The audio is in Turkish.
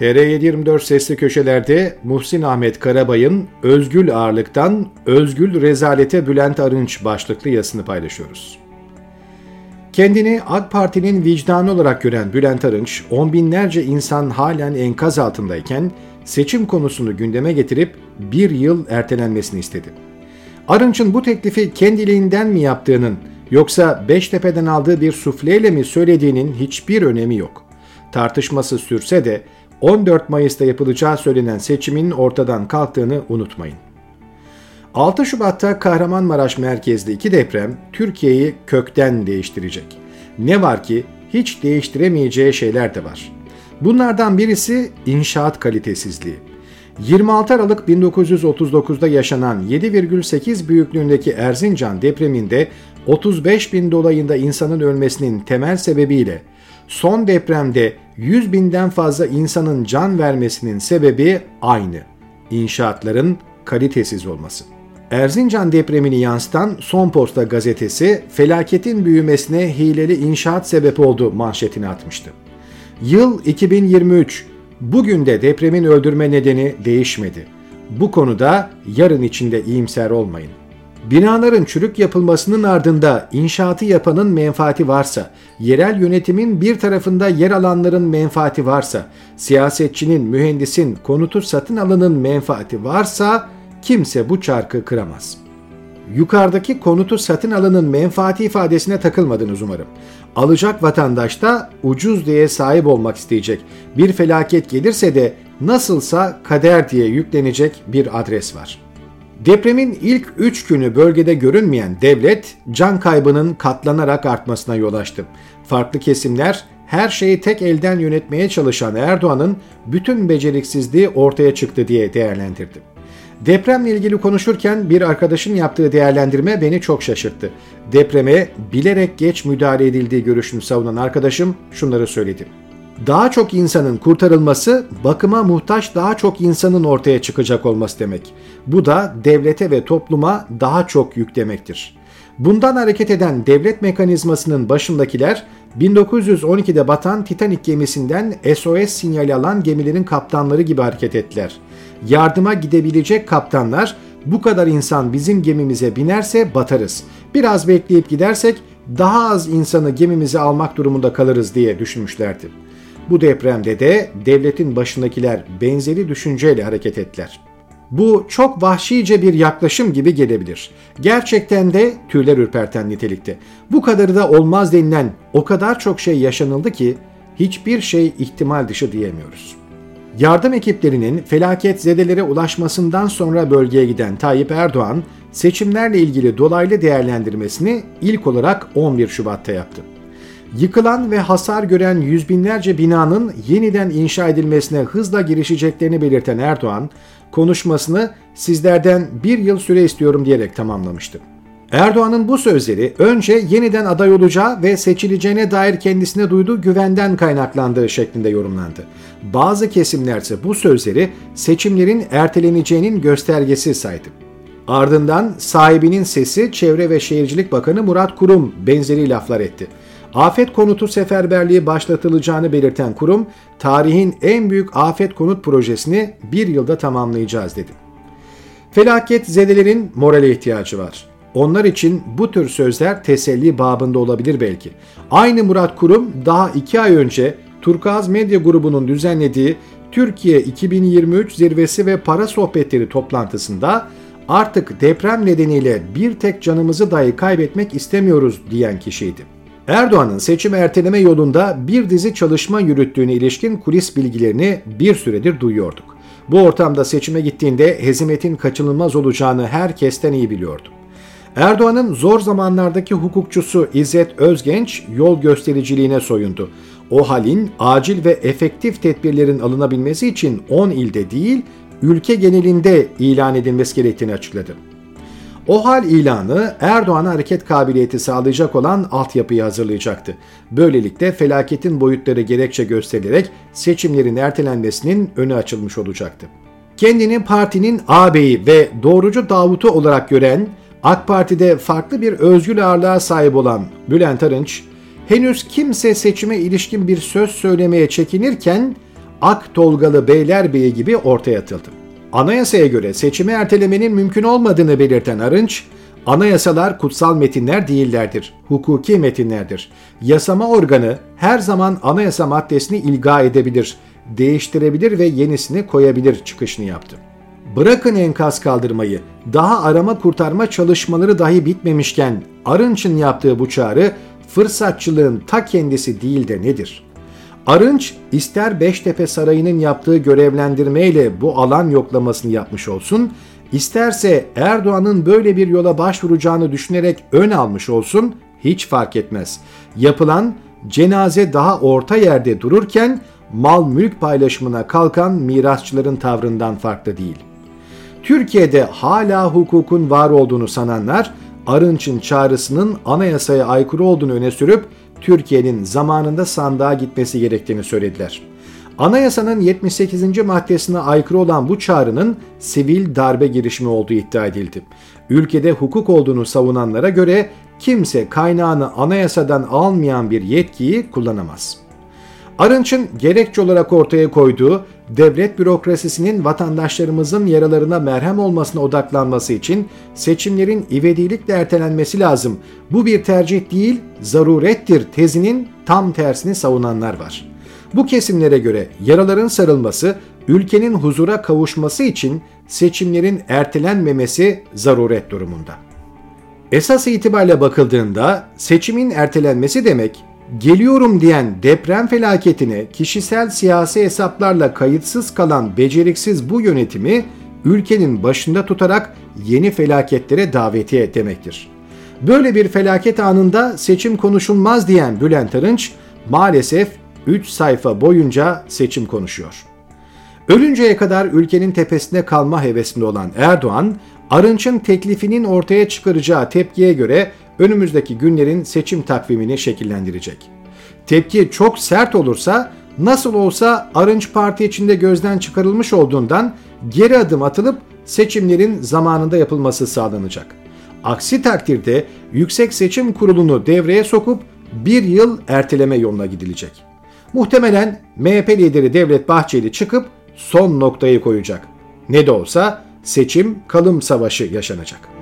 TR724 sesli köşelerde Muhsin Ahmet Karabay'ın Özgül Ağırlıktan Özgül Rezalete Bülent Arınç başlıklı yazısını paylaşıyoruz. Kendini AK Parti'nin vicdanı olarak gören Bülent Arınç, on binlerce insan halen enkaz altındayken seçim konusunu gündeme getirip bir yıl ertelenmesini istedi. Arınç'ın bu teklifi kendiliğinden mi yaptığının yoksa Beştepe'den aldığı bir sufleyle mi söylediğinin hiçbir önemi yok. Tartışması sürse de 14 Mayıs'ta yapılacağı söylenen seçimin ortadan kalktığını unutmayın. 6 Şubat'ta Kahramanmaraş merkezli iki deprem Türkiye'yi kökten değiştirecek. Ne var ki hiç değiştiremeyeceği şeyler de var. Bunlardan birisi inşaat kalitesizliği. 26 Aralık 1939'da yaşanan 7,8 büyüklüğündeki Erzincan depreminde 35 bin dolayında insanın ölmesinin temel sebebiyle son depremde 100 binden fazla insanın can vermesinin sebebi aynı. İnşaatların kalitesiz olması. Erzincan depremini yansıtan Son Posta gazetesi felaketin büyümesine hileli inşaat sebep oldu manşetini atmıştı. Yıl 2023. Bugün de depremin öldürme nedeni değişmedi. Bu konuda yarın içinde iyimser olmayın. Binaların çürük yapılmasının ardında inşaatı yapanın menfaati varsa, yerel yönetimin bir tarafında yer alanların menfaati varsa, siyasetçinin, mühendisin, konutu satın alanın menfaati varsa kimse bu çarkı kıramaz. Yukarıdaki konutu satın alanın menfaati ifadesine takılmadınız umarım. Alacak vatandaş da ucuz diye sahip olmak isteyecek. Bir felaket gelirse de nasılsa kader diye yüklenecek bir adres var.'' Depremin ilk 3 günü bölgede görünmeyen devlet can kaybının katlanarak artmasına yol açtı. Farklı kesimler her şeyi tek elden yönetmeye çalışan Erdoğan'ın bütün beceriksizliği ortaya çıktı diye değerlendirdi. Depremle ilgili konuşurken bir arkadaşın yaptığı değerlendirme beni çok şaşırttı. Depreme bilerek geç müdahale edildiği görüşünü savunan arkadaşım şunları söyledi. Daha çok insanın kurtarılması bakıma muhtaç daha çok insanın ortaya çıkacak olması demek. Bu da devlete ve topluma daha çok yük demektir. Bundan hareket eden devlet mekanizmasının başındakiler 1912'de batan Titanic gemisinden SOS sinyali alan gemilerin kaptanları gibi hareket ettiler. Yardıma gidebilecek kaptanlar bu kadar insan bizim gemimize binerse batarız. Biraz bekleyip gidersek daha az insanı gemimize almak durumunda kalırız diye düşünmüşlerdi. Bu depremde de devletin başındakiler benzeri düşünceyle hareket ettiler. Bu çok vahşice bir yaklaşım gibi gelebilir. Gerçekten de tüyler ürperten nitelikte. Bu kadarı da olmaz denilen o kadar çok şey yaşanıldı ki hiçbir şey ihtimal dışı diyemiyoruz. Yardım ekiplerinin felaket zedelere ulaşmasından sonra bölgeye giden Tayyip Erdoğan, seçimlerle ilgili dolaylı değerlendirmesini ilk olarak 11 Şubat'ta yaptı. Yıkılan ve hasar gören yüz binlerce binanın yeniden inşa edilmesine hızla girişeceklerini belirten Erdoğan, konuşmasını sizlerden bir yıl süre istiyorum diyerek tamamlamıştı. Erdoğan'ın bu sözleri önce yeniden aday olacağı ve seçileceğine dair kendisine duyduğu güvenden kaynaklandığı şeklinde yorumlandı. Bazı kesimler ise bu sözleri seçimlerin erteleneceğinin göstergesi saydı. Ardından sahibinin sesi Çevre ve Şehircilik Bakanı Murat Kurum benzeri laflar etti. Afet konutu seferberliği başlatılacağını belirten kurum, tarihin en büyük afet konut projesini bir yılda tamamlayacağız dedi. Felaket zedelerin morale ihtiyacı var. Onlar için bu tür sözler teselli babında olabilir belki. Aynı Murat Kurum daha iki ay önce Turkaz Medya Grubu'nun düzenlediği Türkiye 2023 zirvesi ve para sohbetleri toplantısında artık deprem nedeniyle bir tek canımızı dahi kaybetmek istemiyoruz diyen kişiydi. Erdoğan'ın seçim erteleme yolunda bir dizi çalışma yürüttüğüne ilişkin kulis bilgilerini bir süredir duyuyorduk. Bu ortamda seçime gittiğinde hezimetin kaçınılmaz olacağını herkesten iyi biliyordu. Erdoğan'ın zor zamanlardaki hukukçusu İzzet Özgenç yol göstericiliğine soyundu. O halin acil ve efektif tedbirlerin alınabilmesi için 10 ilde değil, ülke genelinde ilan edilmesi gerektiğini açıkladı. O hal ilanı Erdoğan'a hareket kabiliyeti sağlayacak olan altyapıyı hazırlayacaktı. Böylelikle felaketin boyutları gerekçe gösterilerek seçimlerin ertelenmesinin önü açılmış olacaktı. Kendini partinin ağabeyi ve doğrucu Davut'u olarak gören, AK Parti'de farklı bir özgür ağırlığa sahip olan Bülent Arınç, henüz kimse seçime ilişkin bir söz söylemeye çekinirken Ak Tolgalı Beylerbeyi gibi ortaya atıldı. Anayasaya göre seçimi ertelemenin mümkün olmadığını belirten Arınç, Anayasalar kutsal metinler değillerdir, hukuki metinlerdir. Yasama organı her zaman anayasa maddesini ilga edebilir, değiştirebilir ve yenisini koyabilir çıkışını yaptı. Bırakın enkaz kaldırmayı, daha arama kurtarma çalışmaları dahi bitmemişken Arınç'ın yaptığı bu çağrı fırsatçılığın ta kendisi değil de nedir? Arınç ister Beştepe Sarayı'nın yaptığı görevlendirmeyle bu alan yoklamasını yapmış olsun, isterse Erdoğan'ın böyle bir yola başvuracağını düşünerek ön almış olsun, hiç fark etmez. Yapılan cenaze daha orta yerde dururken mal mülk paylaşımına kalkan mirasçıların tavrından farklı değil. Türkiye'de hala hukukun var olduğunu sananlar Arınç'ın çağrısının anayasaya aykırı olduğunu öne sürüp Türkiye'nin zamanında sandığa gitmesi gerektiğini söylediler. Anayasanın 78. maddesine aykırı olan bu çağrının sivil darbe girişimi olduğu iddia edildi. Ülkede hukuk olduğunu savunanlara göre kimse kaynağını anayasadan almayan bir yetkiyi kullanamaz. Arınç'ın gerekçe olarak ortaya koyduğu devlet bürokrasisinin vatandaşlarımızın yaralarına merhem olmasına odaklanması için seçimlerin ivedilikle ertelenmesi lazım. Bu bir tercih değil, zarurettir tezinin tam tersini savunanlar var. Bu kesimlere göre yaraların sarılması, ülkenin huzura kavuşması için seçimlerin ertelenmemesi zaruret durumunda. Esas itibariyle bakıldığında seçimin ertelenmesi demek Geliyorum diyen deprem felaketine kişisel siyasi hesaplarla kayıtsız kalan beceriksiz bu yönetimi ülkenin başında tutarak yeni felaketlere davetiye demektir. Böyle bir felaket anında seçim konuşulmaz diyen Bülent Arınç maalesef 3 sayfa boyunca seçim konuşuyor. Ölünceye kadar ülkenin tepesinde kalma hevesinde olan Erdoğan, Arınç'ın teklifinin ortaya çıkaracağı tepkiye göre önümüzdeki günlerin seçim takvimini şekillendirecek. Tepki çok sert olursa nasıl olsa Arınç Parti içinde gözden çıkarılmış olduğundan geri adım atılıp seçimlerin zamanında yapılması sağlanacak. Aksi takdirde Yüksek Seçim Kurulu'nu devreye sokup bir yıl erteleme yoluna gidilecek. Muhtemelen MHP lideri Devlet Bahçeli çıkıp son noktayı koyacak. Ne de olsa seçim kalım savaşı yaşanacak.